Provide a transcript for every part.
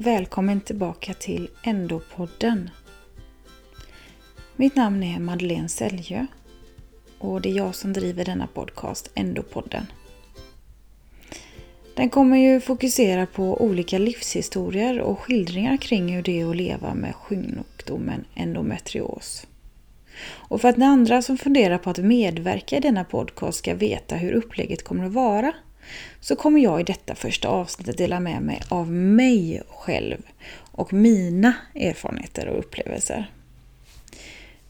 Välkommen tillbaka till Endopodden. Mitt namn är Madeleine Säljö och det är jag som driver denna podcast Endopodden. Den kommer ju fokusera på olika livshistorier och skildringar kring hur det är att leva med sjukdomen endometrios. Och för att ni andra som funderar på att medverka i denna podcast ska veta hur upplägget kommer att vara så kommer jag i detta första avsnitt att dela med mig av mig själv och mina erfarenheter och upplevelser.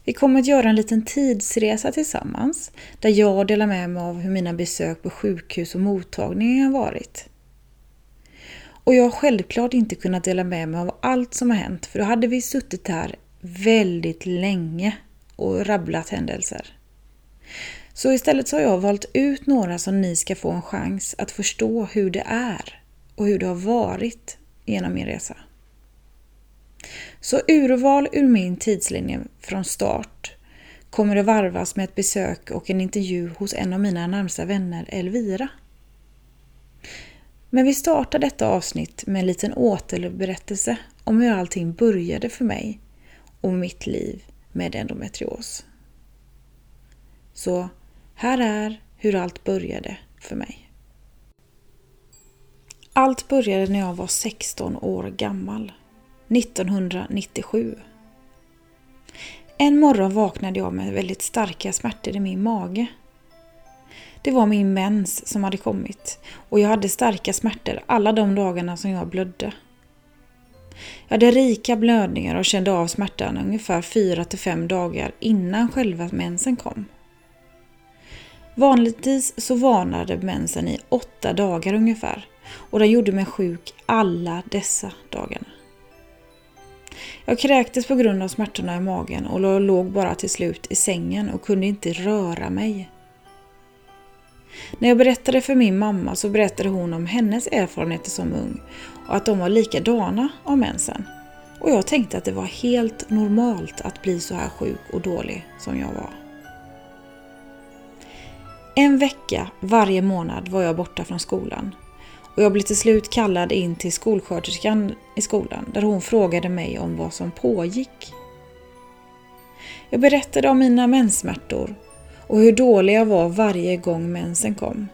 Vi kommer att göra en liten tidsresa tillsammans där jag delar med mig av hur mina besök på sjukhus och mottagningar har varit. Och jag har självklart inte kunnat dela med mig av allt som har hänt för då hade vi suttit här väldigt länge och rabblat händelser. Så istället så har jag valt ut några som ni ska få en chans att förstå hur det är och hur det har varit genom min resa. Så urval ur min tidslinje från start kommer att varvas med ett besök och en intervju hos en av mina närmsta vänner, Elvira. Men vi startar detta avsnitt med en liten återberättelse om hur allting började för mig och mitt liv med endometrios. Så här är hur allt började för mig. Allt började när jag var 16 år gammal, 1997. En morgon vaknade jag med väldigt starka smärtor i min mage. Det var min mens som hade kommit och jag hade starka smärtor alla de dagarna som jag blödde. Jag hade rika blödningar och kände av smärtan ungefär 4-5 dagar innan själva mensen kom. Vanligtvis så varnade mensen i åtta dagar ungefär och den gjorde mig sjuk alla dessa dagarna. Jag kräktes på grund av smärtorna i magen och låg bara till slut i sängen och kunde inte röra mig. När jag berättade för min mamma så berättade hon om hennes erfarenheter som ung och att de var likadana av mensen. Och jag tänkte att det var helt normalt att bli så här sjuk och dålig som jag var. En vecka varje månad var jag borta från skolan och jag blev till slut kallad in till skolsköterskan i skolan där hon frågade mig om vad som pågick. Jag berättade om mina menssmärtor och hur dålig jag var varje gång mensen kom.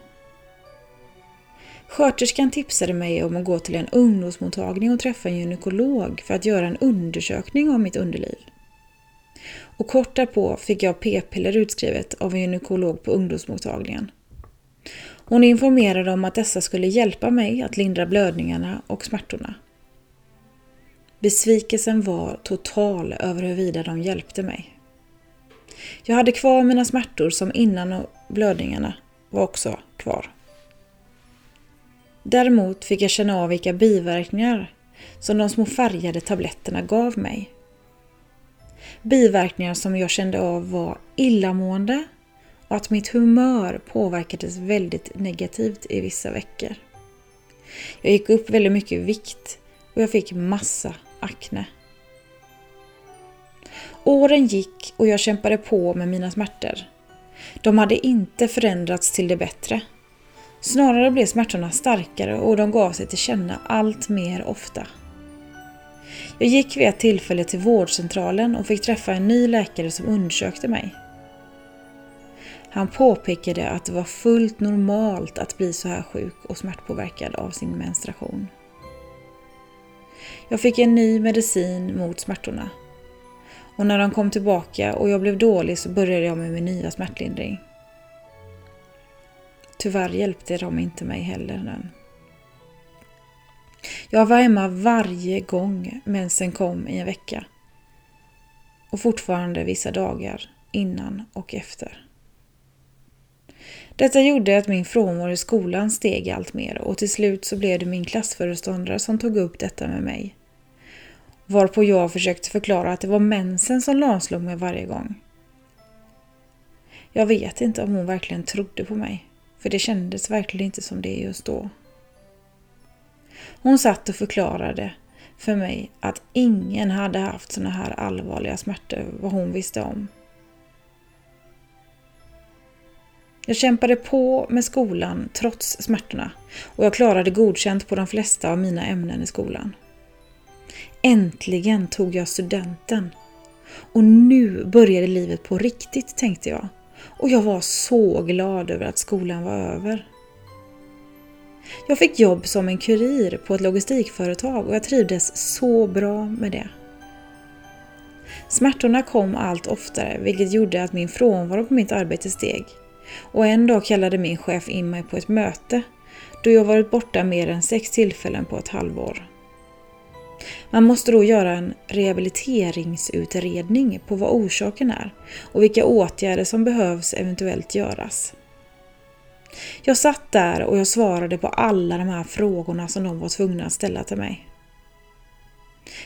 Sköterskan tipsade mig om att gå till en ungdomsmottagning och träffa en gynekolog för att göra en undersökning av mitt underliv. Och kort därpå fick jag p-piller utskrivet av en gynekolog på ungdomsmottagningen. Hon informerade om att dessa skulle hjälpa mig att lindra blödningarna och smärtorna. Besvikelsen var total över huruvida de hjälpte mig. Jag hade kvar mina smärtor som innan och blödningarna var också kvar. Däremot fick jag känna av vilka biverkningar som de små färgade tabletterna gav mig. Biverkningar som jag kände av var illamående och att mitt humör påverkades väldigt negativt i vissa veckor. Jag gick upp väldigt mycket i vikt och jag fick massa akne. Åren gick och jag kämpade på med mina smärtor. De hade inte förändrats till det bättre. Snarare blev smärtorna starkare och de gav sig till känna allt mer ofta. Jag gick vid ett tillfälle till vårdcentralen och fick träffa en ny läkare som undersökte mig. Han påpekade att det var fullt normalt att bli så här sjuk och smärtpåverkad av sin menstruation. Jag fick en ny medicin mot smärtorna. Och när de kom tillbaka och jag blev dålig så började jag med min nya smärtlindring. Tyvärr hjälpte de inte mig heller den. Jag var hemma varje gång mensen kom i en vecka. Och fortfarande vissa dagar innan och efter. Detta gjorde att min frånvaro i skolan steg allt mer och till slut så blev det min klassföreståndare som tog upp detta med mig. Varpå jag försökte förklara att det var mensen som lamslog mig varje gång. Jag vet inte om hon verkligen trodde på mig, för det kändes verkligen inte som det just då. Hon satt och förklarade för mig att ingen hade haft såna här allvarliga smärtor vad hon visste om. Jag kämpade på med skolan trots smärtorna och jag klarade godkänt på de flesta av mina ämnen i skolan. Äntligen tog jag studenten. Och nu började livet på riktigt, tänkte jag. Och jag var så glad över att skolan var över. Jag fick jobb som en kurir på ett logistikföretag och jag trivdes så bra med det. Smärtorna kom allt oftare vilket gjorde att min frånvaro på mitt arbete steg. Och en dag kallade min chef in mig på ett möte då jag varit borta mer än sex tillfällen på ett halvår. Man måste då göra en rehabiliteringsutredning på vad orsaken är och vilka åtgärder som behövs eventuellt göras. Jag satt där och jag svarade på alla de här frågorna som de var tvungna att ställa till mig.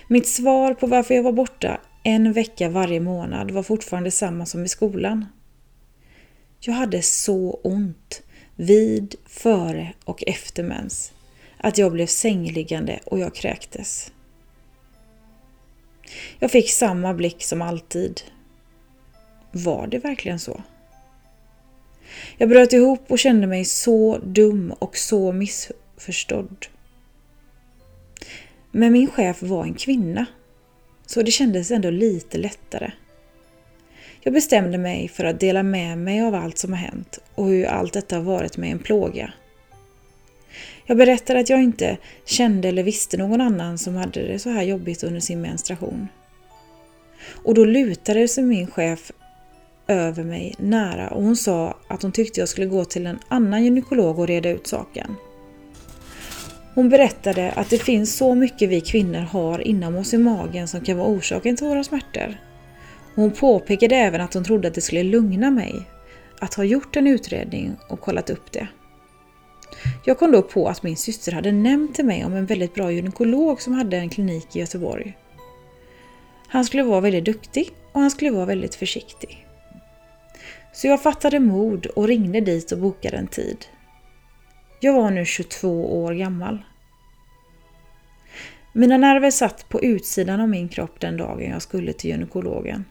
Mitt svar på varför jag var borta en vecka varje månad var fortfarande samma som i skolan. Jag hade så ont vid, före och efter mens att jag blev sängliggande och jag kräktes. Jag fick samma blick som alltid. Var det verkligen så? Jag bröt ihop och kände mig så dum och så missförstådd. Men min chef var en kvinna, så det kändes ändå lite lättare. Jag bestämde mig för att dela med mig av allt som har hänt och hur allt detta har varit mig en plåga. Jag berättade att jag inte kände eller visste någon annan som hade det så här jobbigt under sin menstruation. Och då lutade sig min chef över mig nära och hon sa att hon tyckte jag skulle gå till en annan gynekolog och reda ut saken. Hon berättade att det finns så mycket vi kvinnor har inom oss i magen som kan vara orsaken till våra smärtor. Hon påpekade även att hon trodde att det skulle lugna mig att ha gjort en utredning och kollat upp det. Jag kom då på att min syster hade nämnt till mig om en väldigt bra gynekolog som hade en klinik i Göteborg. Han skulle vara väldigt duktig och han skulle vara väldigt försiktig. Så jag fattade mod och ringde dit och bokade en tid. Jag var nu 22 år gammal. Mina nerver satt på utsidan av min kropp den dagen jag skulle till gynekologen.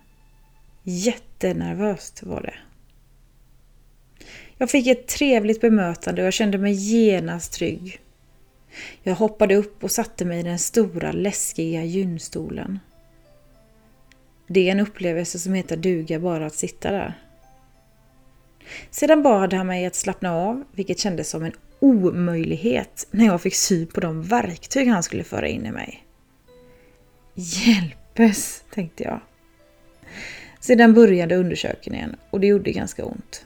Jättenervöst var det. Jag fick ett trevligt bemötande och jag kände mig genast trygg. Jag hoppade upp och satte mig i den stora läskiga gynstolen. Det är en upplevelse som heter duga bara att sitta där. Sedan bad han mig att slappna av, vilket kändes som en omöjlighet när jag fick sy på de verktyg han skulle föra in i mig. Hjälpes, tänkte jag. Sedan började undersökningen och det gjorde ganska ont.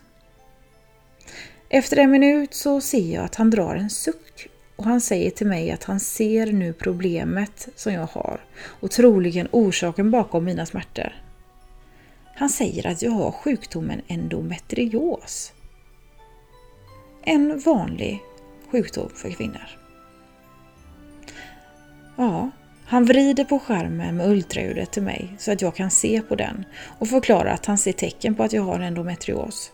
Efter en minut så ser jag att han drar en suck och han säger till mig att han ser nu problemet som jag har och troligen orsaken bakom mina smärtor. Han säger att jag har sjukdomen endometrios. En vanlig sjukdom för kvinnor. Ja, han vrider på skärmen med ultraljudet till mig så att jag kan se på den och förklarar att han ser tecken på att jag har endometrios.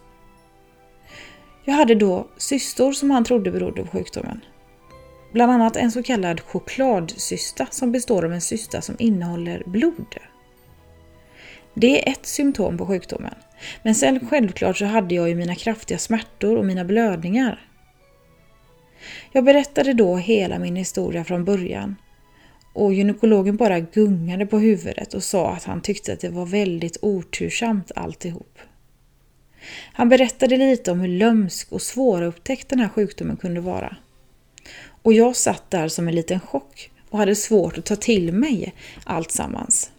Jag hade då cystor som han trodde berodde på sjukdomen. Bland annat en så kallad chokladcysta som består av en cysta som innehåller blod. Det är ett symptom på sjukdomen. Men sen självklart så hade jag ju mina kraftiga smärtor och mina blödningar. Jag berättade då hela min historia från början och gynekologen bara gungade på huvudet och sa att han tyckte att det var väldigt otursamt alltihop. Han berättade lite om hur lömsk och svårupptäckt den här sjukdomen kunde vara. Och jag satt där som en liten chock och hade svårt att ta till mig allt sammans.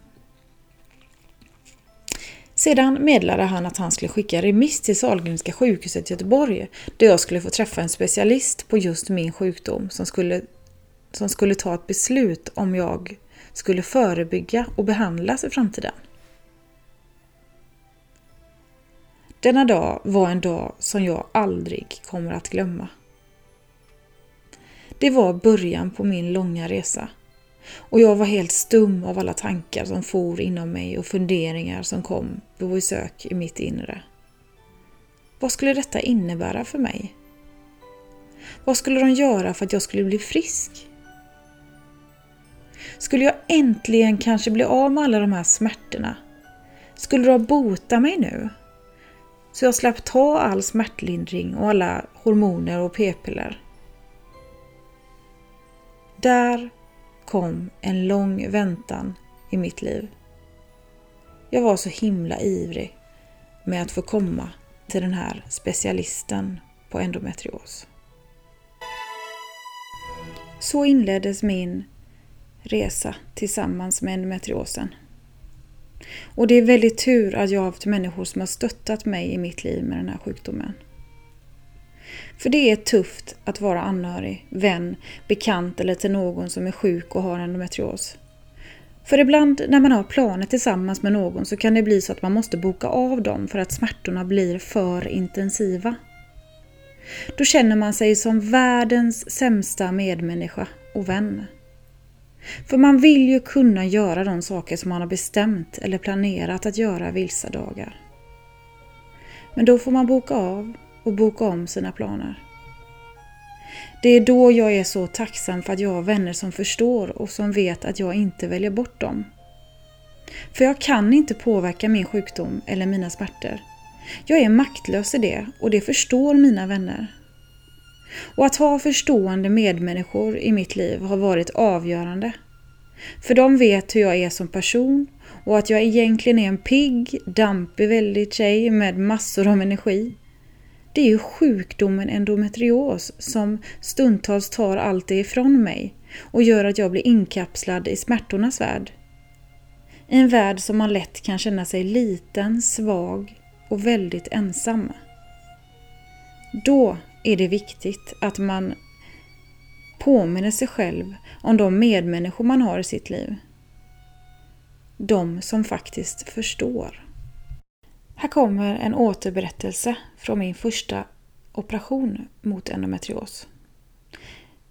Sedan meddelade han att han skulle skicka remiss till Sahlgrenska sjukhuset i Göteborg där jag skulle få träffa en specialist på just min sjukdom som skulle, som skulle ta ett beslut om jag skulle förebygga och behandlas i framtiden. Denna dag var en dag som jag aldrig kommer att glömma. Det var början på min långa resa och jag var helt stum av alla tankar som for inom mig och funderingar som kom på besök i mitt inre. Vad skulle detta innebära för mig? Vad skulle de göra för att jag skulle bli frisk? Skulle jag äntligen kanske bli av med alla de här smärtorna? Skulle de bota mig nu? Så jag slapp ta all smärtlindring och alla hormoner och p-piller. Där kom en lång väntan i mitt liv. Jag var så himla ivrig med att få komma till den här specialisten på endometrios. Så inleddes min resa tillsammans med endometriosen. Och det är väldigt tur att jag har haft människor som har stöttat mig i mitt liv med den här sjukdomen. För det är tufft att vara anhörig, vän, bekant eller till någon som är sjuk och har endometrios. För ibland när man har planer tillsammans med någon så kan det bli så att man måste boka av dem för att smärtorna blir för intensiva. Då känner man sig som världens sämsta medmänniska och vän. För man vill ju kunna göra de saker som man har bestämt eller planerat att göra vissa dagar. Men då får man boka av och boka om sina planer. Det är då jag är så tacksam för att jag har vänner som förstår och som vet att jag inte väljer bort dem. För jag kan inte påverka min sjukdom eller mina smärtor. Jag är maktlös i det och det förstår mina vänner. Och att ha förstående medmänniskor i mitt liv har varit avgörande. För de vet hur jag är som person och att jag egentligen är en pigg, dampig väldigt tjej med massor av energi. Det är ju sjukdomen endometrios som stundtals tar allt det ifrån mig och gör att jag blir inkapslad i smärtornas värld. I en värld som man lätt kan känna sig liten, svag och väldigt ensam. Då är det viktigt att man påminner sig själv om de medmänniskor man har i sitt liv. De som faktiskt förstår. Här kommer en återberättelse från min första operation mot endometrios.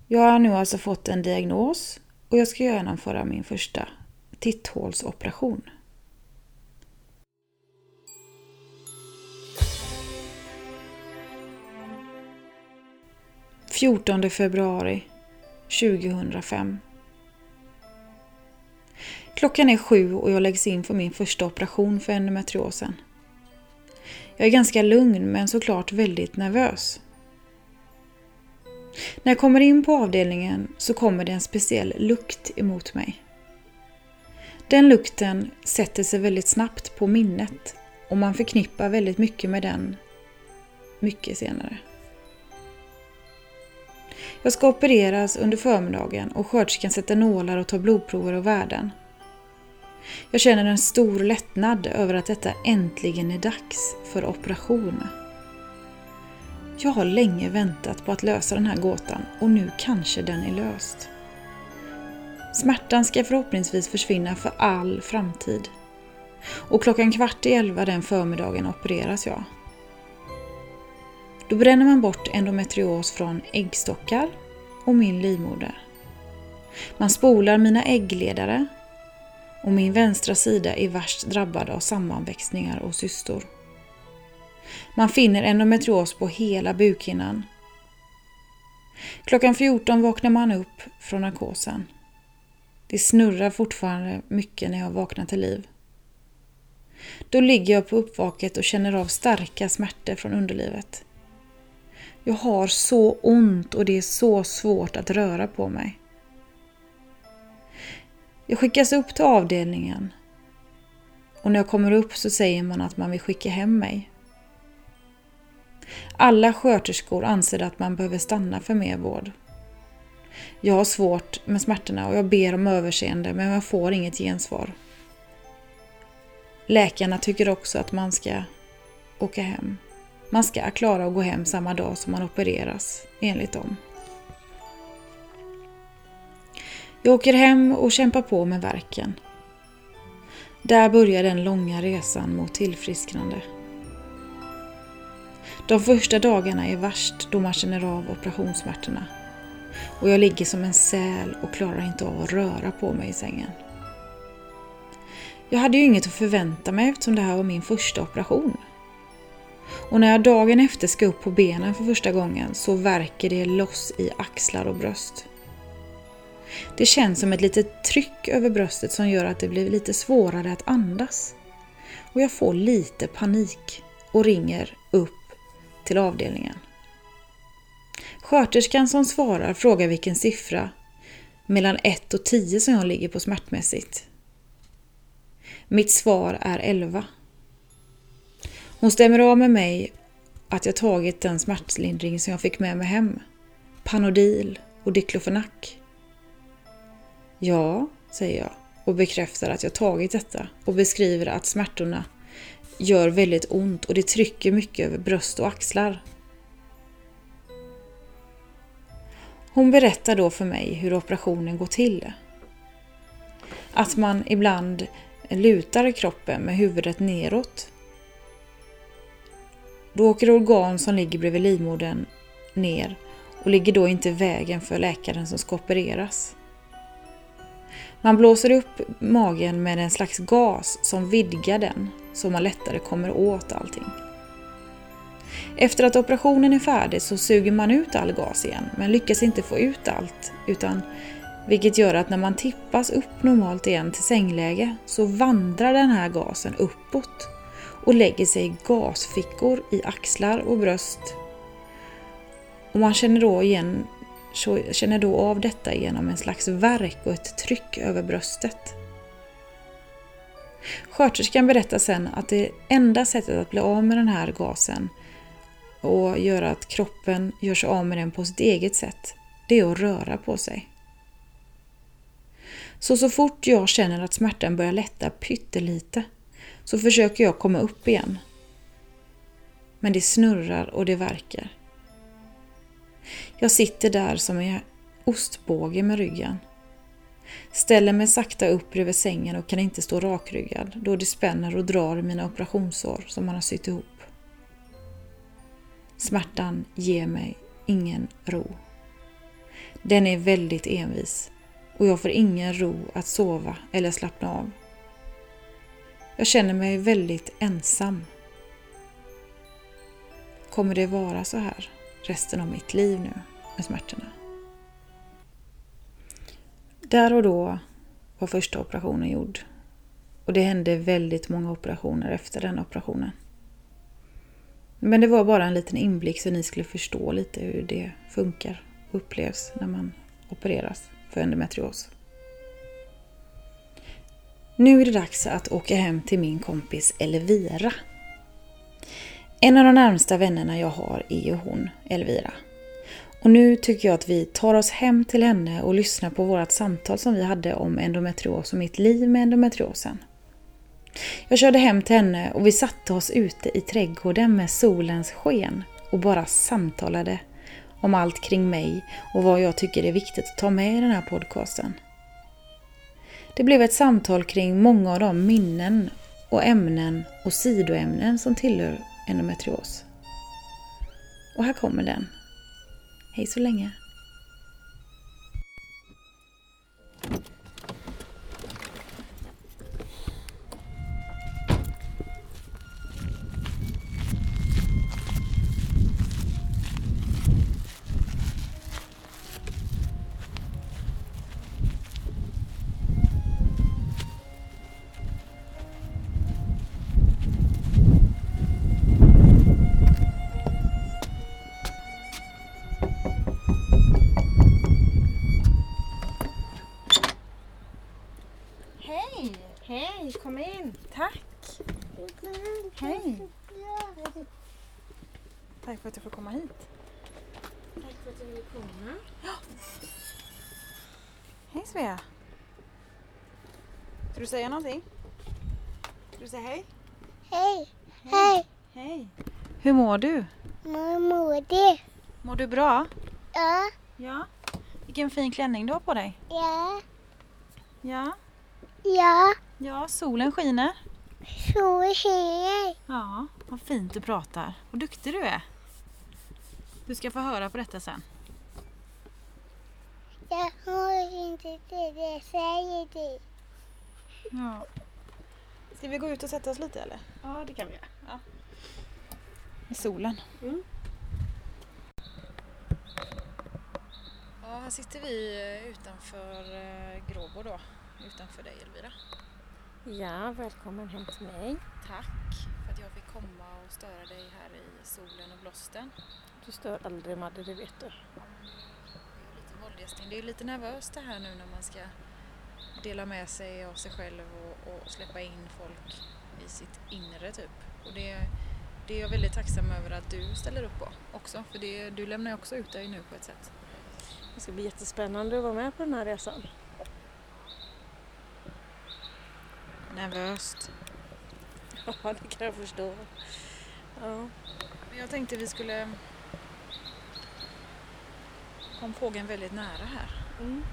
Jag har nu alltså fått en diagnos och jag ska genomföra min första titthålsoperation. 14 februari 2005. Klockan är sju och jag läggs in för min första operation för endometriosen. Jag är ganska lugn men såklart väldigt nervös. När jag kommer in på avdelningen så kommer det en speciell lukt emot mig. Den lukten sätter sig väldigt snabbt på minnet och man förknippar väldigt mycket med den mycket senare. Jag ska opereras under förmiddagen och sköterskan sätter nålar och tar blodprover och värden. Jag känner en stor lättnad över att detta äntligen är dags för operation. Jag har länge väntat på att lösa den här gåtan och nu kanske den är löst. Smärtan ska förhoppningsvis försvinna för all framtid. Och klockan kvart i elva den förmiddagen opereras jag. Då bränner man bort endometrios från äggstockar och min livmoder. Man spolar mina äggledare och min vänstra sida är värst drabbad av sammanväxningar och cystor. Man finner endometrios på hela bukhinnan. Klockan 14 vaknar man upp från narkosen. Det snurrar fortfarande mycket när jag vaknar till liv. Då ligger jag på uppvaket och känner av starka smärtor från underlivet. Jag har så ont och det är så svårt att röra på mig. Jag skickas upp till avdelningen och när jag kommer upp så säger man att man vill skicka hem mig. Alla sköterskor anser att man behöver stanna för mer vård. Jag har svårt med smärtorna och jag ber om överseende men jag får inget gensvar. Läkarna tycker också att man ska åka hem. Man ska klara att gå hem samma dag som man opereras, enligt dem. Jag åker hem och kämpar på med verken. Där börjar den långa resan mot tillfrisknande. De första dagarna är värst då man känner av operationssmärtorna. Och jag ligger som en säl och klarar inte av att röra på mig i sängen. Jag hade ju inget att förvänta mig eftersom det här var min första operation. Och när jag dagen efter ska upp på benen för första gången så verkar det loss i axlar och bröst. Det känns som ett litet tryck över bröstet som gör att det blir lite svårare att andas. Och jag får lite panik och ringer upp till avdelningen. Sköterskan som svarar frågar vilken siffra mellan 1 och 10 som jag ligger på smärtmässigt. Mitt svar är 11. Hon stämmer av med mig att jag tagit den smärtlindring som jag fick med mig hem. Panodil och diklofenak. Ja, säger jag och bekräftar att jag tagit detta och beskriver att smärtorna gör väldigt ont och det trycker mycket över bröst och axlar. Hon berättar då för mig hur operationen går till. Att man ibland lutar kroppen med huvudet neråt. Då åker organ som ligger bredvid livmodern ner och ligger då inte i vägen för läkaren som ska opereras. Man blåser upp magen med en slags gas som vidgar den så man lättare kommer åt allting. Efter att operationen är färdig så suger man ut all gas igen men lyckas inte få ut allt utan vilket gör att när man tippas upp normalt igen till sängläge så vandrar den här gasen uppåt och lägger sig i gasfickor i axlar och bröst. Och man känner då, igen, känner då av detta genom en slags verk och ett tryck över bröstet. Sköterskan berättar sen att det enda sättet att bli av med den här gasen och göra att kroppen gör sig av med den på sitt eget sätt, det är att röra på sig. Så så fort jag känner att smärtan börjar lätta pyttelite så försöker jag komma upp igen. Men det snurrar och det verkar. Jag sitter där som en ostbåge med ryggen. Ställer mig sakta upp bredvid sängen och kan inte stå rakryggad då det spänner och drar i mina operationssår som man har sytt ihop. Smärtan ger mig ingen ro. Den är väldigt envis och jag får ingen ro att sova eller slappna av. Jag känner mig väldigt ensam. Kommer det vara så här resten av mitt liv nu med smärtorna? Där och då var första operationen gjord. Och det hände väldigt många operationer efter den operationen. Men det var bara en liten inblick så ni skulle förstå lite hur det funkar och upplevs när man opereras för endometrios. Nu är det dags att åka hem till min kompis Elvira. En av de närmsta vännerna jag har är ju hon, Elvira. Och nu tycker jag att vi tar oss hem till henne och lyssnar på vårt samtal som vi hade om endometrios och mitt liv med endometriosen. Jag körde hem till henne och vi satte oss ute i trädgården med solens sken och bara samtalade om allt kring mig och vad jag tycker är viktigt att ta med i den här podcasten. Det blev ett samtal kring många av de minnen och ämnen och sidoämnen som tillhör endometrios. Och här kommer den. Hej så länge! Du säga någonting? Ska du säga hej? Hej. Hej. Hej. Hur mår du? Hur mår du? Mår du bra? Ja. Ja. Vilken fin klänning du har på dig. Ja. Ja. Ja. Ja, solen skiner. Solen skiner. Ja, vad fint du pratar. Vad duktig du är. Du ska få höra på detta sen. Jag hör inte det du säger du. Ja. Ska vi gå ut och sätta oss lite eller? Ja, det kan vi göra. Ja. I solen. Mm. Ja, här sitter vi eh, utanför eh, Gråbo då. Utanför dig Elvira. Ja, välkommen hem till mig. Tack för att jag fick komma och störa dig här i solen och blåsten. Du stör aldrig Madde, det vet du. Jag är lite poddgästning. Det är lite nervöst det här nu när man ska dela med sig av sig själv och, och släppa in folk i sitt inre typ. Och det, det är jag väldigt tacksam över att du ställer upp på också. För det, du lämnar ju också ut dig nu på ett sätt. Det ska bli jättespännande att vara med på den här resan. Nervöst. Ja, det kan jag förstå. Ja. Jag tänkte vi skulle kom frågan väldigt nära här. Mm.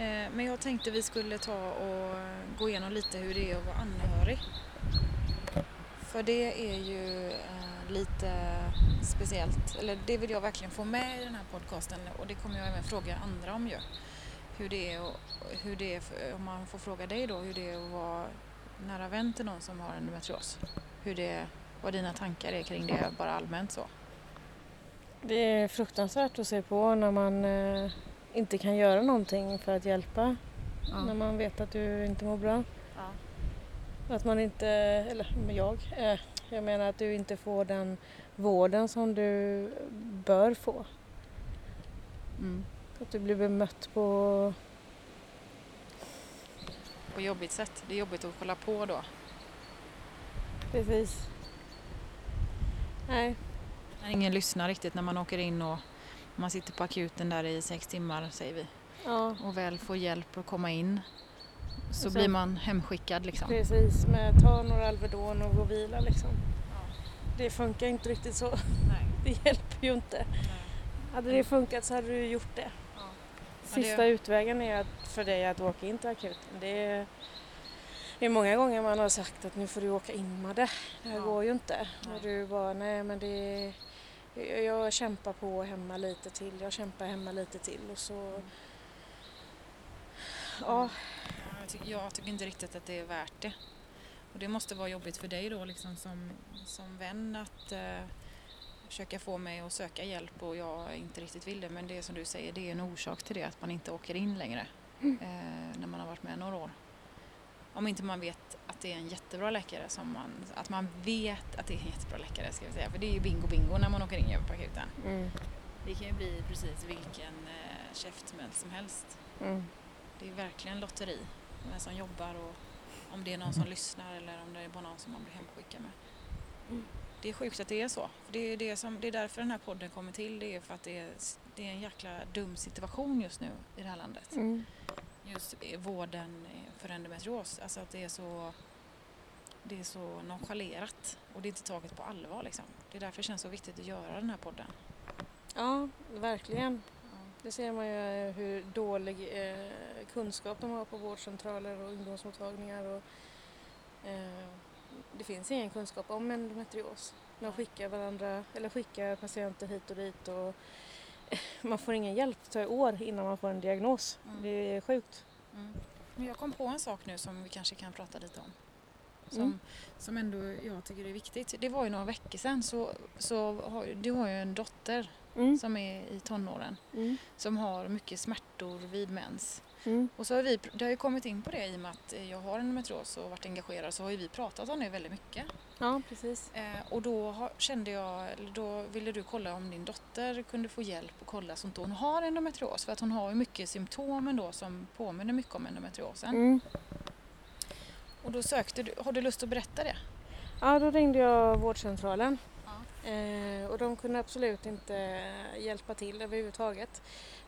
Eh, men jag tänkte vi skulle ta och gå igenom lite hur det är att vara anhörig. För det är ju eh, lite speciellt, eller det vill jag verkligen få med i den här podcasten och det kommer jag även fråga andra om ju. Hur det är, och, hur det är för- om man får fråga dig då, hur det är att vara nära vän till någon som har endometrios. Hur det, vad dina tankar är kring det, bara allmänt så. Det är fruktansvärt att se på när man eh, inte kan göra någonting för att hjälpa. När man vet att du inte mår bra. Ja. Att man inte, eller jag, eh, jag menar att du inte får den vården som du bör få. Mm. Att du blir bemött på, På jobbigt sätt. Det är jobbigt att kolla på då. precis. Nej, ingen lyssnar riktigt när man åker in och man sitter på akuten där i sex timmar säger vi ja och väl får hjälp att komma in så så- blir man hemskickad liksom. precis. Med ta några Alvedon och gå och vila liksom. Det funkar inte riktigt så. Nej. Det hjälper ju inte. Hade det funkat så hade du gjort det. Ja. Sista utvägen är att, för dig att åka in till akuten. Det är, det är många gånger man har sagt att nu får du åka in med det. Det här Ja. går ju inte. Nej. Och du bara, nej men det jag, jag kämpar på hemma lite till, jag kämpar hemma lite till och så... Ja, Ja, jag, tycker, jag tycker inte riktigt att det är värt det. Och det måste vara jobbigt för dig då liksom som, som vän att eh, försöka få mig att söka hjälp och jag inte riktigt vill det. Men det är som du säger, det är en orsak till det att man inte åker in längre eh, när man har varit med några år. Om inte man vet att det är en jättebra läkare som man, att man vet att det är en jättebra läkare ska vi säga. För det är ju bingo bingo när man åker in på akuten. mm, Det kan ju bli precis vilken eh, käftsmäll som helst. mm, Det är verkligen lotteri. Vem som jobbar och om det är någon som lyssnar eller om det är bara någon som man blir hemskickad med. Mm. Det är sjukt att det är så. För det, är det, som, det är därför den här podden kommer till. Det är för att det är, det är en jäkla dum situation just nu i det här landet. mm. Just eh, vården eh, för endometrios. Alltså att det är så det är så nonchalerat och det är inte taget på allvar liksom. Det är därför det känns så viktigt att göra den här podden. Ja, verkligen. Det ser man ju eh, hur dålig eh, kunskap de har på vårdcentraler och ungdomsmottagningar. Och, eh, det finns ingen kunskap om endometrios. De skickar varandra, eller skickar patienter hit och dit och man får ingen hjälp. Det tar år innan man får en diagnos. Mm. Det är sjukt. Mm. Jag kom på en sak nu som vi kanske kan prata lite om. Som, Mm. som ändå jag tycker är viktigt. Det var ju några veckor sedan så, så har, du har ju en dotter Mm. som är i tonåren Mm. som har mycket smärtor vid mens. Mm. Och så har vi, det har ju kommit in på det i och med att jag har endometrios och varit engagerad så har ju vi pratat om det väldigt mycket. Ja, precis. Eh, och då har, kände jag, då ville du kolla om din dotter kunde få hjälp och kolla så att hon har endometrios. För att hon har ju mycket symptom ändå som påminner mycket om endometriosen. Och då sökte du, har du lust att berätta det? Ja, då ringde jag vårdcentralen. Ja. Eh, och de kunde absolut inte hjälpa till överhuvudtaget.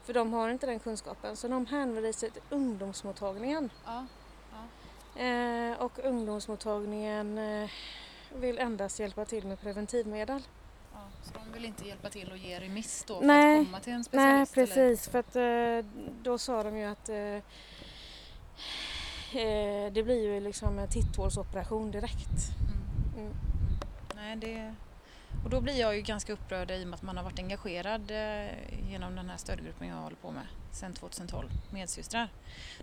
För de har inte den kunskapen. Så de hänvisade till ungdomsmottagningen. Ja. Eh, och ungdomsmottagningen eh, vill endast hjälpa till med preventivmedel. ja. Så de vill inte hjälpa till att ge remiss då för Nej. att komma till en Nej, specialist? eller? precis. För att eh, då sa de ju att eh, det blir ju liksom en titthålsoperation direkt. Mm. Mm. Nej, det... Och då blir jag ju ganska upprörd i och med att man har varit engagerad eh, genom den här stödgruppen jag håller på med sedan 2012, Medsystrar.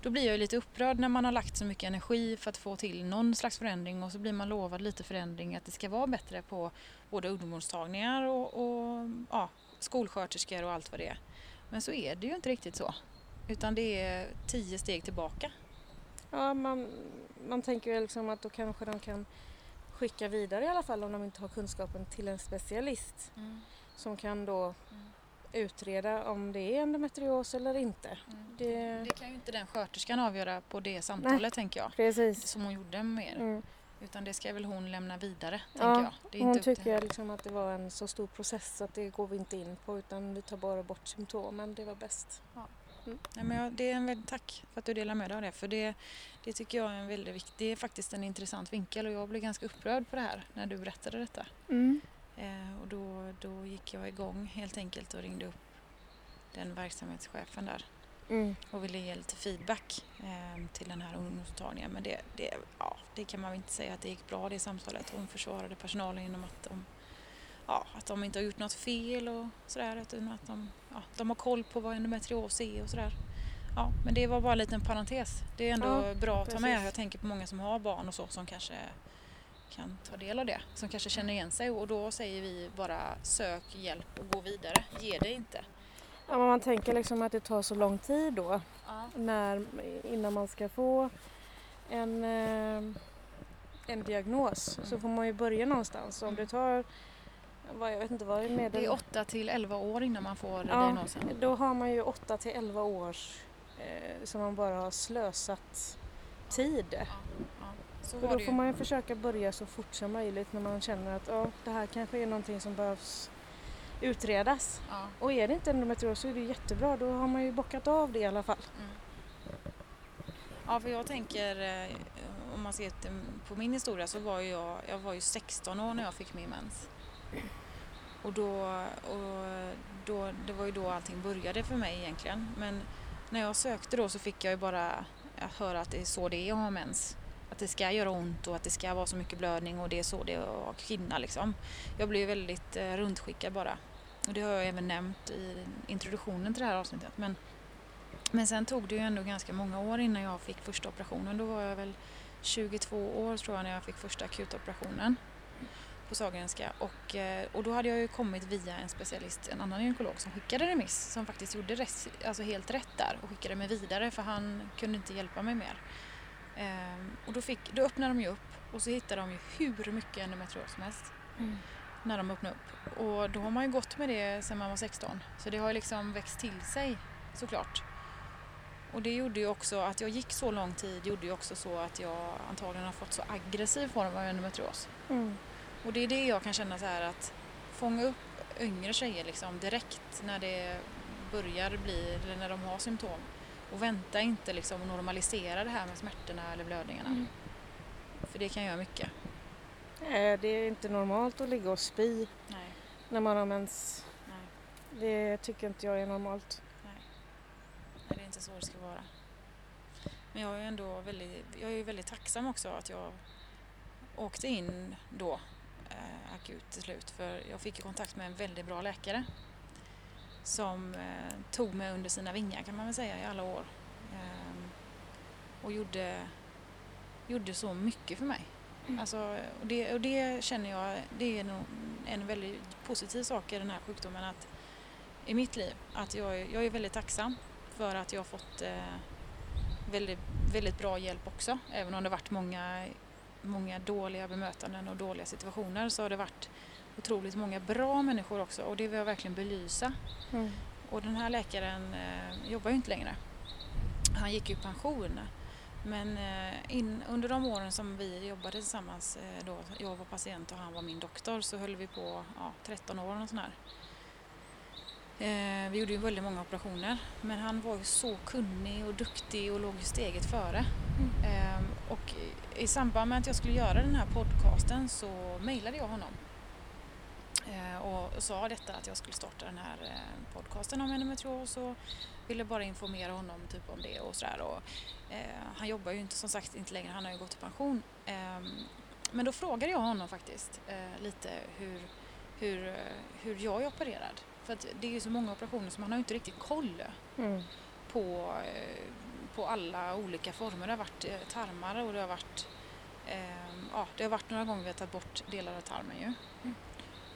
Då blir jag ju lite upprörd när man har lagt så mycket energi för att få till någon slags förändring och så blir man lovad lite förändring att det ska vara bättre på både ungdomsmottagningar och, och ja, skolsköterskor och allt vad det är. Men så är det ju inte riktigt så. Utan det är tio steg tillbaka. Ja, man, man tänker ju liksom att då kanske de kan skicka vidare i alla fall om de inte har kunskapen till en specialist som kan då utreda om det är endometrios eller inte. Det, Det kan ju inte den sköterskan avgöra på det samtalet tänker jag. precis. Som hon gjorde med er. Mm. Utan det ska väl hon lämna vidare, Ja, tänker jag. Det är Hon inte tycker henne. liksom att det var en så stor process att det går vi inte in på utan vi tar bara bort symptomen. Det var bäst. Nej, men jag, det är en väldigt, tack för att du delar med dig av det. För det, det tycker jag är en väldigt viktig, det är faktiskt en intressant vinkel och jag blev ganska upprörd på det här när du berättade detta. Eh, och då, då gick jag igång helt enkelt och ringde upp den verksamhetschefen där Mm. och ville ge lite feedback eh, till den här ungdomsmottagningen. Men det, det, ja, det kan man väl inte säga att det gick bra det samtalet. Hon försvarade personalen genom att de, ja, att de inte har gjort något fel och sådär. Utan att de, ja, de har koll på vad endometrios är och sådär. Ja, men det var bara en liten parentes. Det är ändå Ja, bra att ta med. precis. Jag tänker på många som har barn och så som kanske kan ta del av det. Som kanske känner igen sig och då säger vi bara sök hjälp och gå vidare. Ge det inte. Ja, men man tänker liksom att det tar så lång tid då Ja. när, innan man ska få en, eh, en diagnos. Mm. Så får man ju börja någonstans. Om det tar, jag vet inte vad är medel... Det är 8 till 11 år innan man får Ja, diagnosen. Då har man ju 8 till 11 års eh, som man bara har slösat tid. Ja, var då det får ju. man ju försöka börja så fort som möjligt när man känner att ja, det här kanske är någonting som behövs utredas. Ja. Och är det inte endometrios så är det jättebra, då har man ju bockat av det i alla fall. Mm. Ja, för jag tänker, eh, om man ser på min historia så var ju jag, jag var ju 16 år när jag fick min mens. Och då, och då, det var ju då allting började för mig egentligen. Men när jag sökte då så fick jag ju bara höra att det är så det är att ha mens. Att det ska göra ont och att det ska vara så mycket blödning och det är så det är att kvinna liksom. Jag blev väldigt eh, rundskickad bara. Och det har jag även nämnt i introduktionen till det här avsnittet. Men men sen tog det ju ändå ganska många år innan jag fick första operationen. Då var jag väl 22 år tror jag när jag fick första akutoperationen på Sahlgrenska. Och, eh, och då hade jag ju kommit via en specialist, en annan gynekolog som skickade remiss som faktiskt gjorde rätt, alltså helt rätt där och skickade mig vidare för han kunde inte hjälpa mig mer. Ehm, och då, fick, då öppnade de ju upp och så hittade de ju hur mycket endometrios som helst när de öppnade upp. Och då har man ju gått med det sedan man var 16. Så det har ju liksom växt till sig såklart. Och det gjorde ju också att jag gick så lång tid gjorde ju också så att jag antagligen har fått så aggressiv form av endometrios. Mm. Och det är det jag kan känna så här att fånga upp yngre tjejer liksom direkt när det börjar bli, eller när de har symptom. Och vänta inte liksom och normalisera det här med smärtorna eller blödningarna. Mm. För det kan göra mycket. Nej, det är inte normalt att ligga och spy Nej, när man har mens. nej. Det tycker inte jag är normalt. Nej. Nej, det är inte så det ska vara. Men jag är ändå väldigt, jag är väldigt tacksam också att jag åkte in då akut till slut. För jag fick kontakt med en väldigt bra läkare som eh, tog mig under sina vingar kan man väl säga i alla år. Ehm, och gjorde, gjorde så mycket för mig. Mm. Alltså, och, det, och det känner jag, det är nog en väldigt positiv sak i den här sjukdomen att i mitt liv. Att jag, jag är väldigt tacksam för att jag har fått eh, väldigt, väldigt bra hjälp också. Även om det varit många, många dåliga bemötanden och dåliga situationer så har det varit otroligt många bra människor också och det vill jag verkligen belysa. Mm. Och den här läkaren eh, jobbar ju inte längre. Han gick ju i pension. Men eh, in, under de åren som vi jobbade tillsammans, eh, då jag var patient och han var min doktor, så höll vi på ja, 13 år och sån här. Eh, vi gjorde ju väldigt många operationer, men han var ju så kunnig och duktig och låg ju steget före. Eh, och i- samband med att jag skulle göra den här podcasten så mejlade jag honom eh, och sa detta att jag skulle starta den här eh, podcasten om endometrios och ville bara informera honom typ om det och sådär. Och, eh, han jobbar ju inte som sagt inte längre, han har ju gått i pension. Eh, men då frågade jag honom faktiskt eh, lite hur, hur, eh, hur jag är opererad. För att det är ju så många operationer så man har ju inte riktigt koll Mm. på, på alla olika former. Det har varit eh, tarmar och det har varit eh, ja, det har varit några gånger vi har tagit bort delar av tarmen ju.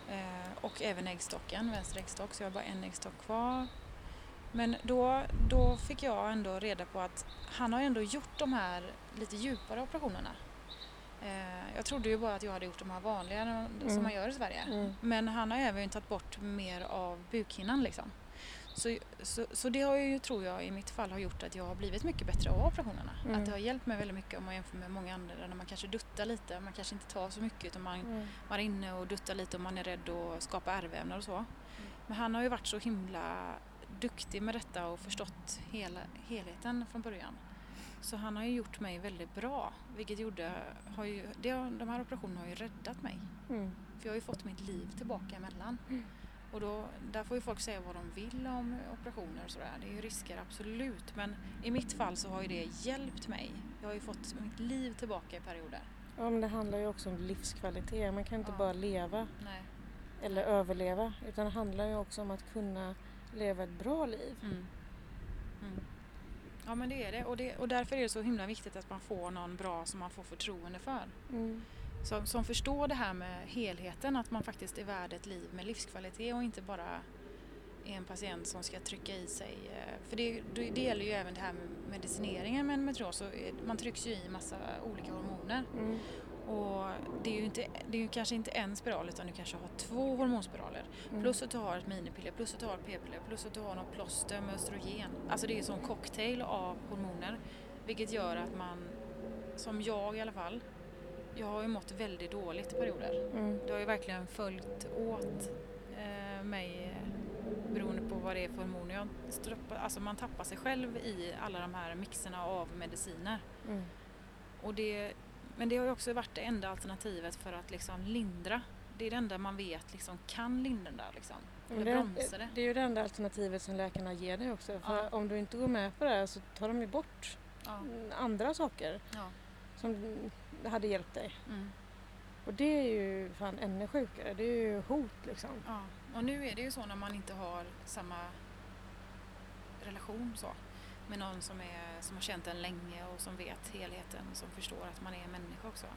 Eh, och även äggstocken, vänster äggstock, så jag har bara en äggstock kvar. Men då, då fick jag ändå reda på att han har ändå gjort de här lite djupare operationerna. Eh, jag trodde ju bara att jag hade gjort de här vanliga som Mm. man gör i Sverige. Mm. Men han har även tagit bort mer av bukhinnan liksom. Så, så, så det har ju, tror jag, i mitt fall har gjort att jag har blivit mycket bättre av operationerna. Mm. Att det har hjälpt mig väldigt mycket om man jämför med många andra där man kanske duttar lite, man kanske inte tar så mycket utan man, Mm. man är inne och duttar lite och man är rädd att skapa ärrvävnad och så. Men han har ju varit så himla duktig med detta och förstått hela, helheten från början. Så han har ju gjort mig väldigt bra, vilket gjorde, har ju, det, de här operationerna har ju räddat mig. Mm. För jag har ju fått mitt liv tillbaka emellan. Mm. Och då, där får ju folk säga vad de vill om operationer och sådär. Det är ju risker, absolut. Men i mitt fall så har ju det hjälpt mig. Jag har ju fått mitt liv tillbaka i perioder. Ja, men det handlar ju också om livskvalitet. Man kan inte Ja. bara leva Nej. eller överleva utan det handlar ju också om att kunna leva ett bra liv. Mm. Mm. Ja men det är det. Och, det. och därför är det så himla viktigt att man får någon bra som man får förtroende för. Mm. Som, som förstår det här med helheten, att man faktiskt är värd ett liv med livskvalitet och inte bara är en patient som ska trycka i sig. eh, För det, det gäller ju även det här med medicineringen med endometrios. Man trycks ju i massa olika hormoner. Mm. Och det är ju, inte, det är ju kanske inte en spiral utan du kanske har två hormonspiraler. Mm. Plus att du har ett minipiller, plus att du har ett p-piller, plus att du har något plåster med östrogen. Alltså det är ju som cocktail av hormoner. Vilket gör att man, som jag i alla fall, jag har ju mått väldigt dåligt i perioder. Mm. Det har ju verkligen följt åt eh, mig eh, beroende på vad det är för hormoner. Jag stroppar, alltså man tappar sig själv i alla de här mixerna av mediciner. Mm. Och det, men det har ju också varit det enda alternativet för att liksom lindra. Det är det enda man vet liksom kan lindra liksom. Eller det, bromsa det. det är ju det enda alternativet som läkarna ger dig också. För Ja. om du inte går med på det här så tar de ju bort Ja. andra saker Ja. Som hade hjälpt dig. Mm. Och det är ju fan ännu sjukare. Det är ju hot liksom. ja. Och nu är det ju så när man inte har samma relation så med någon som, är, som har känt en länge och som vet helheten, som förstår att man är en människa också.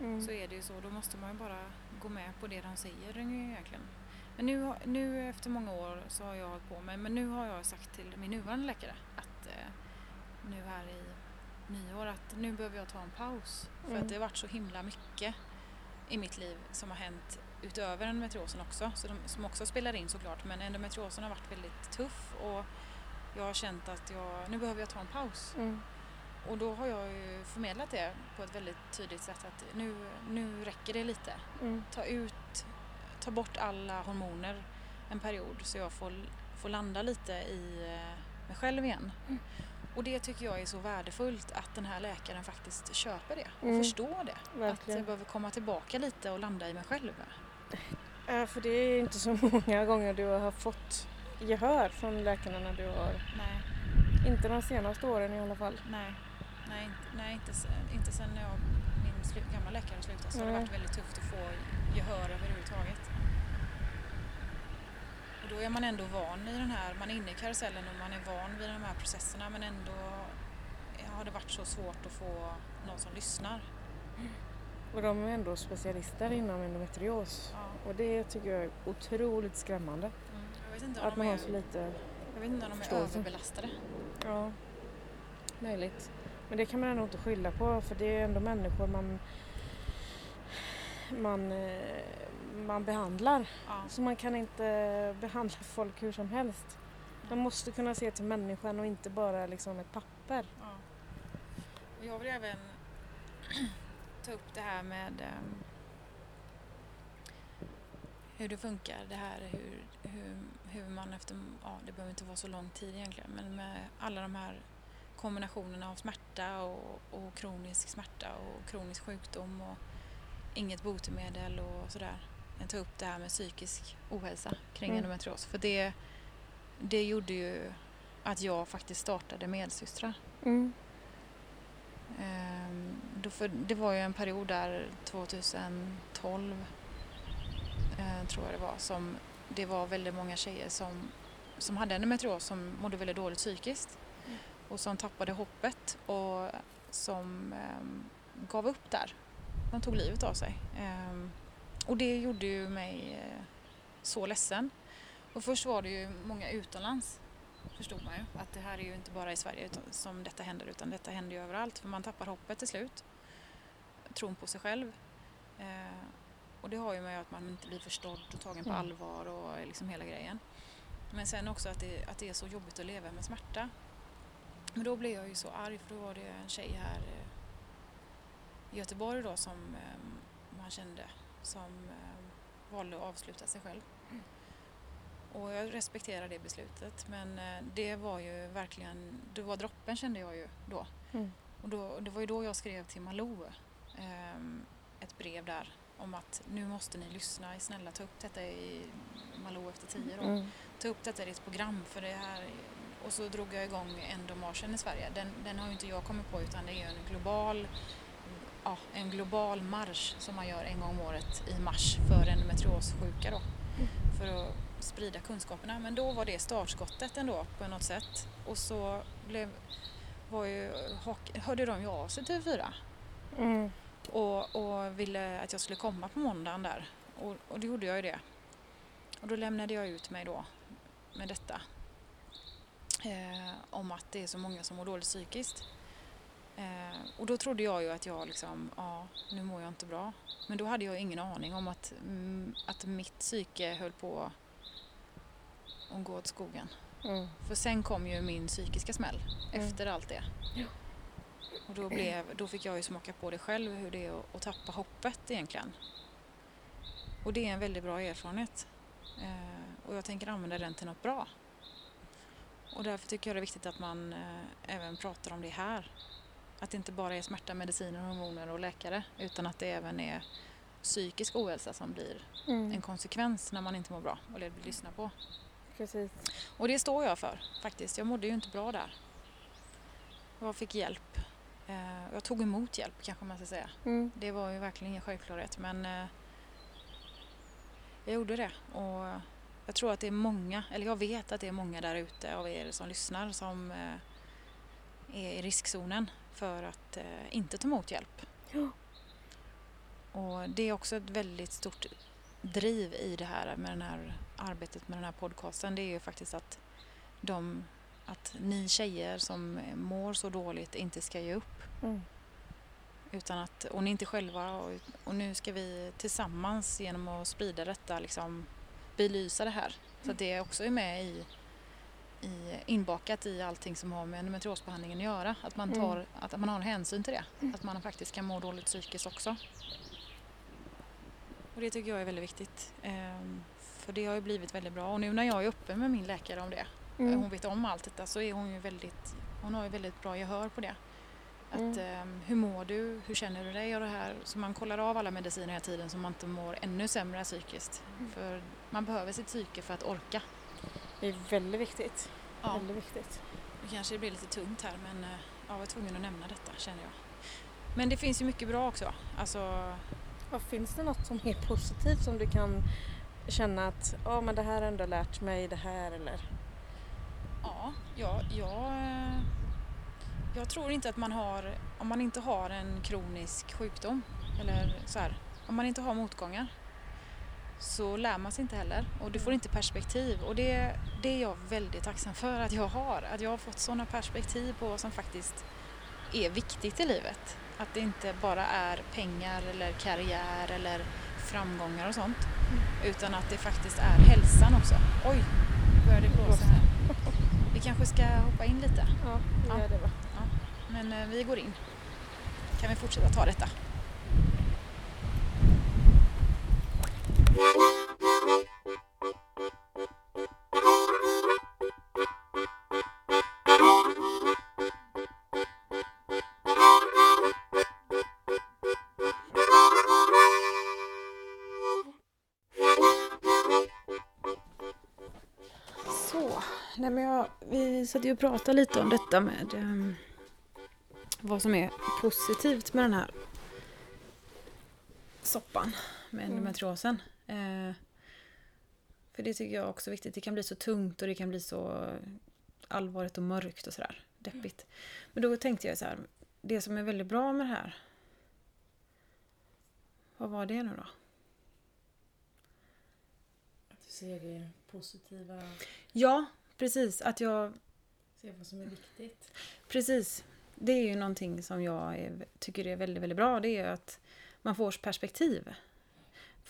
Mm. Så är det ju så, då måste man ju bara gå med på det de säger egentligen. Men nu, nu efter många år så har jag hållit på med, men nu har jag sagt till min nuvarande läkare att eh, nu här i nyår att nu behöver jag ta en paus. För Mm. att det har varit så himla mycket i mitt liv som har hänt utöver endometriosen också. Så de, som också spelar in såklart. Men endometriosen har varit väldigt tuff och jag har känt att jag, nu behöver jag ta en paus. Mm. Och då har jag ju förmedlat det på ett väldigt tydligt sätt att nu, nu räcker det lite. Mm. Ta ut, ta bort alla hormoner en period så jag får, får landa lite i eh, mig själv igen. Mm. Och det tycker jag är så värdefullt att den här läkaren faktiskt köper det och Mm. förstår det. Att Verkligen. jag behöver komma tillbaka lite och landa i mig själv. Ja, för det är inte så många gånger du har fått gehör från läkarna när du har... Nej, Inte de senaste åren i alla fall. nej, nej, nej inte, sen- inte sen jag, min gamla läkare slutade så har det varit väldigt tufft att få gehör överhuvudtaget. Då är man ändå van i den här, man är inne i karusellen och man är van vid de här processerna men ändå har det varit så svårt att få någon som lyssnar. Och de är ändå specialister inom endometrios. Ja. Och det tycker jag är otroligt skrämmande. Mm. Jag vet inte om Att de man är, har så lite... jag vet inte om de är förståelse. överbelastade. Ja, möjligt. Men det kan man ändå inte skylla på för det är ändå människor man, man, eh, man behandlar. Ja. Så man kan inte behandla folk hur som helst. Man måste kunna se till människan och inte bara liksom ett papper. Ja. Och jag vill även ta upp det här med ehm, hur det funkar. Det här hur, hur, hur man efter, ja det behöver inte vara så lång tid egentligen, men med alla de här kombinationerna av smärta och, och kronisk smärta och kronisk sjukdom och inget botemedel och sådär. Jag tar upp det här med psykisk ohälsa kring Mm. endometrios. För det, det gjorde ju att jag faktiskt startade Medsystrar. Mm. Ehm, då för, det var ju en period där 2012 eh, tror jag det var som det var väldigt många tjejer som, som hade endometrios som mådde väldigt dåligt psykiskt Mm. och som tappade hoppet och som ehm, gav upp där. De tog livet av sig. Ehm, och det gjorde ju mig eh, så ledsen. Och först var det ju många utomlands förstod man ju att det här är ju inte bara i Sverige som detta händer utan detta händer ju överallt för man tappar hoppet till slut. Tron på sig själv. Eh, och det har ju med att man inte blir förstådd och tagen på Mm. allvar och liksom hela grejen. Men sen också att det, att det är så jobbigt att leva med smärta. Men då blev jag ju så arg för då var det en tjej här eh, i Göteborg då som eh, man kände som eh, valde att avsluta sig själv. Och jag respekterar det beslutet men eh, det var ju verkligen, det var droppen kände jag ju då. Mm. Och då, det var ju då jag skrev till Malou ehm, ett brev där om att nu måste ni lyssna, snälla ta upp detta i Malou efter tio då. Mm. Ta upp detta i ditt program för det här och så drog jag igång endomarschen i Sverige. Den, den har ju inte jag kommit på utan det är en global ja, en global marsch som man gör en gång om året i mars för endometriossjuka då. För att sprida kunskaperna. Men då var det startskottet ändå på något sätt. Och så blev, var ju, hörde de ju av sig till TV4 Mm. och, och ville att jag skulle komma på måndagen där. Och, och då gjorde jag ju det. Och då lämnade jag ut mig då med detta. Eh, om att det är så många som mår dåligt psykiskt. Eh, och då trodde jag ju att jag liksom, ja, nu mår jag inte bra. Men då hade jag ingen aning om att, mm, att mitt psyke höll på att gå åt skogen. Mm. För sen kom ju min psykiska smäll Mm. efter allt det. Ja. Och då, blev, då fick jag ju smaka på det själv hur det är att, att tappa hoppet egentligen. Och det är en väldigt bra erfarenhet. Eh, och jag tänker använda den till något bra. Och därför tycker jag det är viktigt att man eh, även pratar om det här. Att det inte bara är smärta, mediciner, hormoner och läkare utan att det även är psykisk ohälsa som blir Mm. en konsekvens när man inte mår bra och det vill lyssna på. Precis. Och det står jag för faktiskt. Jag mådde ju inte bra där. Jag fick hjälp. Eh, Jag tog emot hjälp kanske man ska säga. Mm. Det var ju verkligen ingen självklarhet men eh, jag gjorde det. Och jag tror att det är många, eller jag vet att det är många där ute av er som lyssnar som eh, är i riskzonen för att eh, inte ta emot hjälp. Ja. Och det är också ett väldigt stort driv i det här med det här arbetet med den här podcasten. Det är ju faktiskt att, de, att ni tjejer som mår så dåligt inte ska ge upp. Mm. Utan att, och ni inte själva och, och nu ska vi tillsammans genom att sprida detta liksom belysa det här. Så att det också är med i, i inbakat i allting som har med endometriosbehandlingen att göra. Att man, Mm. tar, att man har en hänsyn till det. Att man faktiskt kan må dåligt psykiskt också. Och det tycker jag är väldigt viktigt. Ehm, för det har ju blivit väldigt bra. Och nu när jag är öppen med min läkare om det, Mm. hon vet om allt detta, så är hon ju väldigt, hon har ju väldigt bra gehör på det. Att, Mm. ehm, hur mår du? Hur känner du dig? Och det här. Så man kollar av alla mediciner hela tiden så man inte mår ännu sämre psykiskt. Mm. För man behöver sitt psyke för att orka. Det är väldigt viktigt. Ja, Väldigt viktigt. det kanske blir lite tungt här men eh, jag var tvungen att nämna detta känner jag. Men det finns ju mycket bra också. Alltså, Vad finns det något som är positivt som du kan känna att ja men det här har ändå lärt mig det här eller? Ja, ja, jag, eh, jag tror inte att man har, om man inte har en kronisk sjukdom eller så här, om man inte har motgångar så lär man sig inte heller och du får inte perspektiv och det, det är jag väldigt tacksam för att jag har. Att jag har fått sådana perspektiv på vad som faktiskt är viktigt i livet. Att det inte bara är pengar eller karriär eller framgångar och sånt utan att det faktiskt är hälsan också. Oj, börjar det blåsa här. Vi kanske ska hoppa in lite, Ja, Ja. gör det va? men eh, vi går in. Kan vi fortsätta ta detta? Nej men jag, vi satt ju och pratade lite om detta med ehm, vad som är positivt med den här soppan med Mm. Eh, för det tycker jag också är viktigt. Det kan bli så tungt och det kan bli så allvarligt och mörkt och sådär. Deppigt. Men då tänkte jag så här, det som är väldigt bra med det här. Vad var det nu då? Att du ser det positiva, Ja, precis. Att jag ser vad som är viktigt. Precis. Det är ju någonting som jag är, tycker är väldigt, väldigt bra. Det är att man får perspektiv.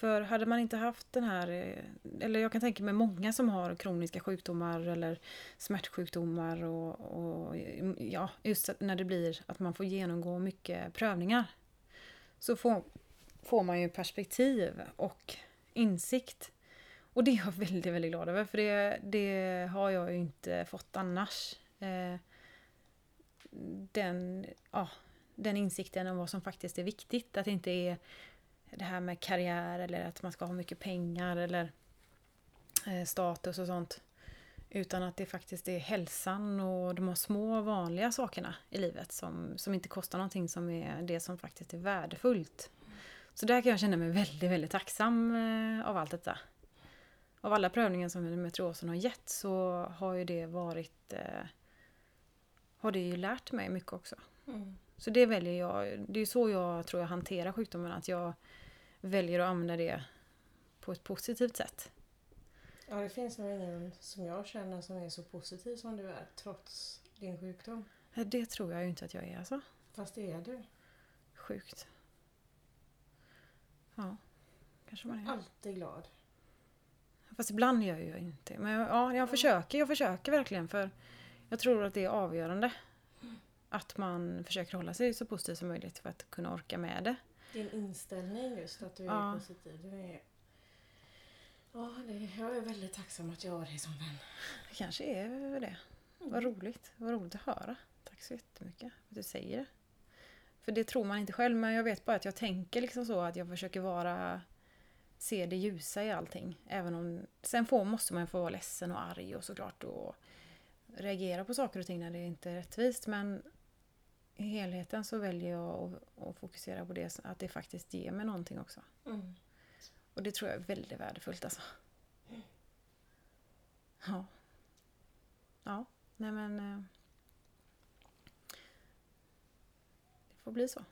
För hade man inte haft den här, eh, eller jag kan tänka mig många som har kroniska sjukdomar eller smärtsjukdomar och, och ja, just när det blir att man får genomgå mycket prövningar. Så får, får man ju perspektiv och insikt. Och det är jag väldigt, väldigt glad över för det, det har jag ju inte fått annars. Eh, den, ja, den insikten om vad som faktiskt är viktigt. Att det inte är det här med karriär eller att man ska ha mycket pengar eller eh, status och sånt. Utan att det faktiskt är hälsan och de små vanliga sakerna i livet som, som inte kostar någonting som är det som faktiskt är värdefullt. Så där kan jag känna mig väldigt, väldigt tacksam eh, av allt detta. Av alla prövningar som endometriosen har gett så har ju det varit eh, har det ju lärt mig mycket också. Mm. Så det väljer jag, det är så jag tror jag hanterar sjukdomen, att jag väljer att använda det på ett positivt sätt. Ja, det finns nog ingen som jag känner som är så positiv som du är, trots din sjukdom. Det tror jag ju inte att jag är alltså. Fast det är du. Sjukt. Ja, kanske man är. Alltid glad. Fast ibland gör jag inte Men ja, jag försöker, jag försöker verkligen för jag tror att det är avgörande. Att man försöker hålla sig så positiv som möjligt för att kunna orka med det. Din inställning just, att du är ja. positiv. Du är... Ja, det, jag är väldigt tacksam att jag har dig som vän. Det kanske är det. Mm. Vad roligt. Vad roligt att höra. Tack så jättemycket för att du säger det. För det tror man inte själv, men jag vet bara att jag tänker liksom så att jag försöker vara se det ljusa i allting. Även om, sen får, måste man få vara ledsen och arg och såklart och reagera på saker och ting när det inte är rättvist. Men helheten så väljer jag att, fokusera på det, att det faktiskt ger mig någonting också. Mm. Och det tror jag är väldigt värdefullt alltså. Ja. Ja, nej men... Eh, det får bli så.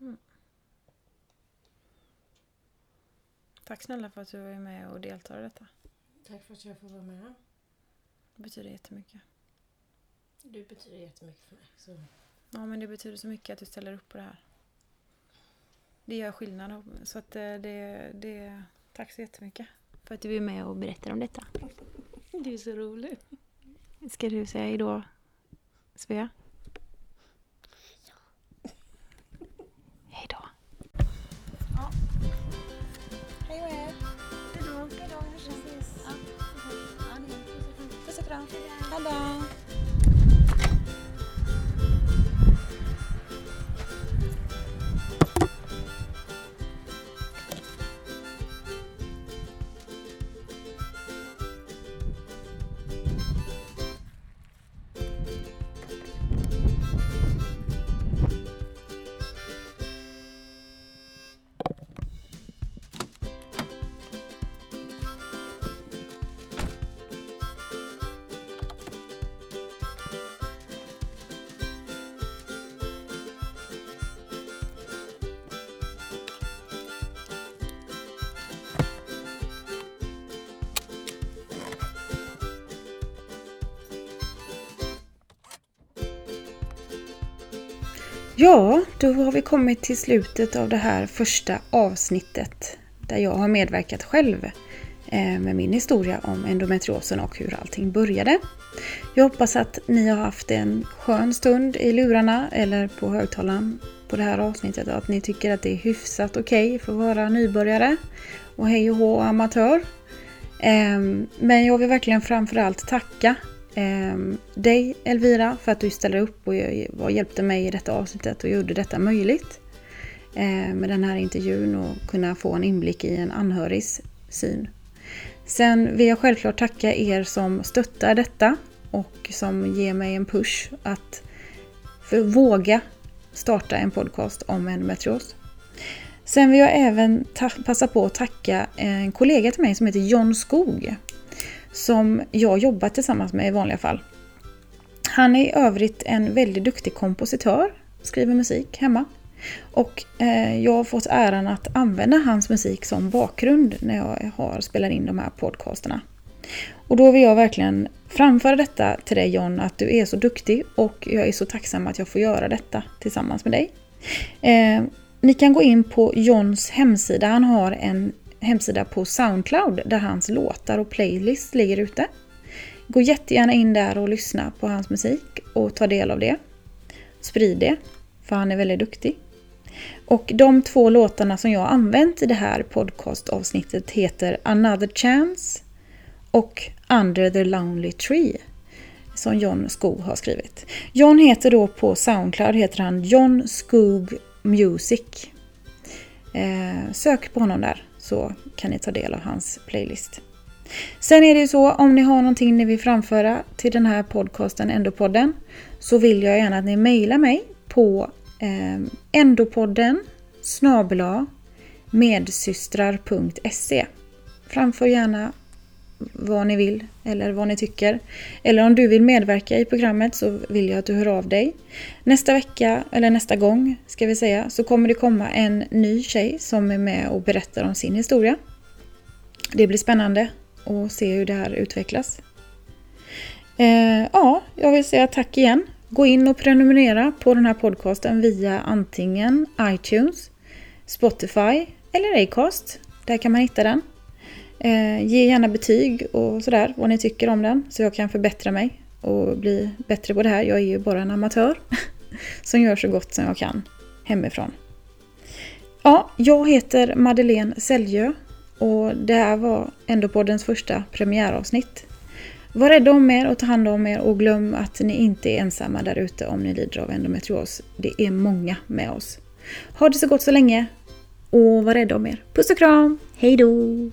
Mm. Tack snälla för att du är med och deltar i detta. Tack för att jag får vara med. Det betyder jättemycket. Du betyder jättemycket för mig. Så. Ja, men det betyder så mycket att du ställer upp på det här. Det gör skillnad. Så att eh, det, det, tack så jättemycket för att du är med och berättar om detta. Du är så rolig. Ska du säga hejdå, Svea? Hejdå. Ja. Hej med er. Puss och kram. Ja, då har vi kommit till slutet av det här första avsnittet där jag har medverkat själv eh, med min historia om endometriosen och hur allting började. Jag hoppas att ni har haft en skön stund i lurarna eller på högtalaren på det här avsnittet och att ni tycker att det är hyfsat okej okay för att vara nybörjare och hej och hå amatör. Ehm, men jag vill verkligen framförallt tacka eh, dig Elvira för att du ställer upp och, och hjälpte mig i detta avsnittet och gjorde detta möjligt. Eh, med den här intervjun och kunna få en inblick i en anhörigs syn. Sen vill jag självklart tacka er som stöttar detta och som ger mig en push att våga starta en podcast om endometrios. Sen vill jag även passa på att tacka en kollega till mig som heter John Skog som jag jobbar tillsammans med i vanliga fall. Han är i övrigt en väldigt duktig kompositör, skriver musik hemma. Och eh, jag har fått äran att använda hans musik som bakgrund när jag har spelat in de här podcasterna. Och då vill jag verkligen framföra detta till dig John, att du är så duktig och jag är så tacksam att jag får göra detta tillsammans med dig. Eh, ni kan gå in på Johns hemsida. Han har en hemsida på Soundcloud där hans låtar och playlist ligger ute. Gå jättegärna in där och lyssna på hans musik och ta del av det. Sprid det, för han är väldigt duktig. Och de två låtarna som jag har använt i det här podcastavsnittet heter Another Chance och Under the Lonely Tree som John Skog har skrivit. John heter då på Soundcloud heter han John Skog Music. Eh, sök på honom där så kan ni ta del av hans playlist. Sen är det ju så om ni har någonting ni vill framföra till den här podcasten Endopodden så vill jag gärna att ni mejlar mig på eh, endopodden snabla medsystrar.se Framför gärna vad ni vill eller vad ni tycker. Eller om du vill medverka i programmet så vill jag att du hör av dig. Nästa vecka, eller nästa gång ska vi säga, så kommer det komma en ny tjej som är med och berättar om sin historia. Det blir spännande att se hur det här utvecklas. Eh, ja, jag vill säga tack igen. Gå in och prenumerera på den här podcasten via antingen iTunes, Spotify eller Acast. Där kan man hitta den. Eh, ge gärna betyg och sådär, vad ni tycker om den, så jag kan förbättra mig och bli bättre på det här. Jag är ju bara en amatör som gör så gott som jag kan hemifrån. Ja, jag heter Madeleine Säljö och det här var ändå poddens första premiäravsnitt. Var rädda om er och ta hand om er och glöm att ni inte är ensamma där ute om ni lider av endometrios. Det är många med oss. Ha det så gott så länge och var rädda om er. Puss och kram! Hejdå!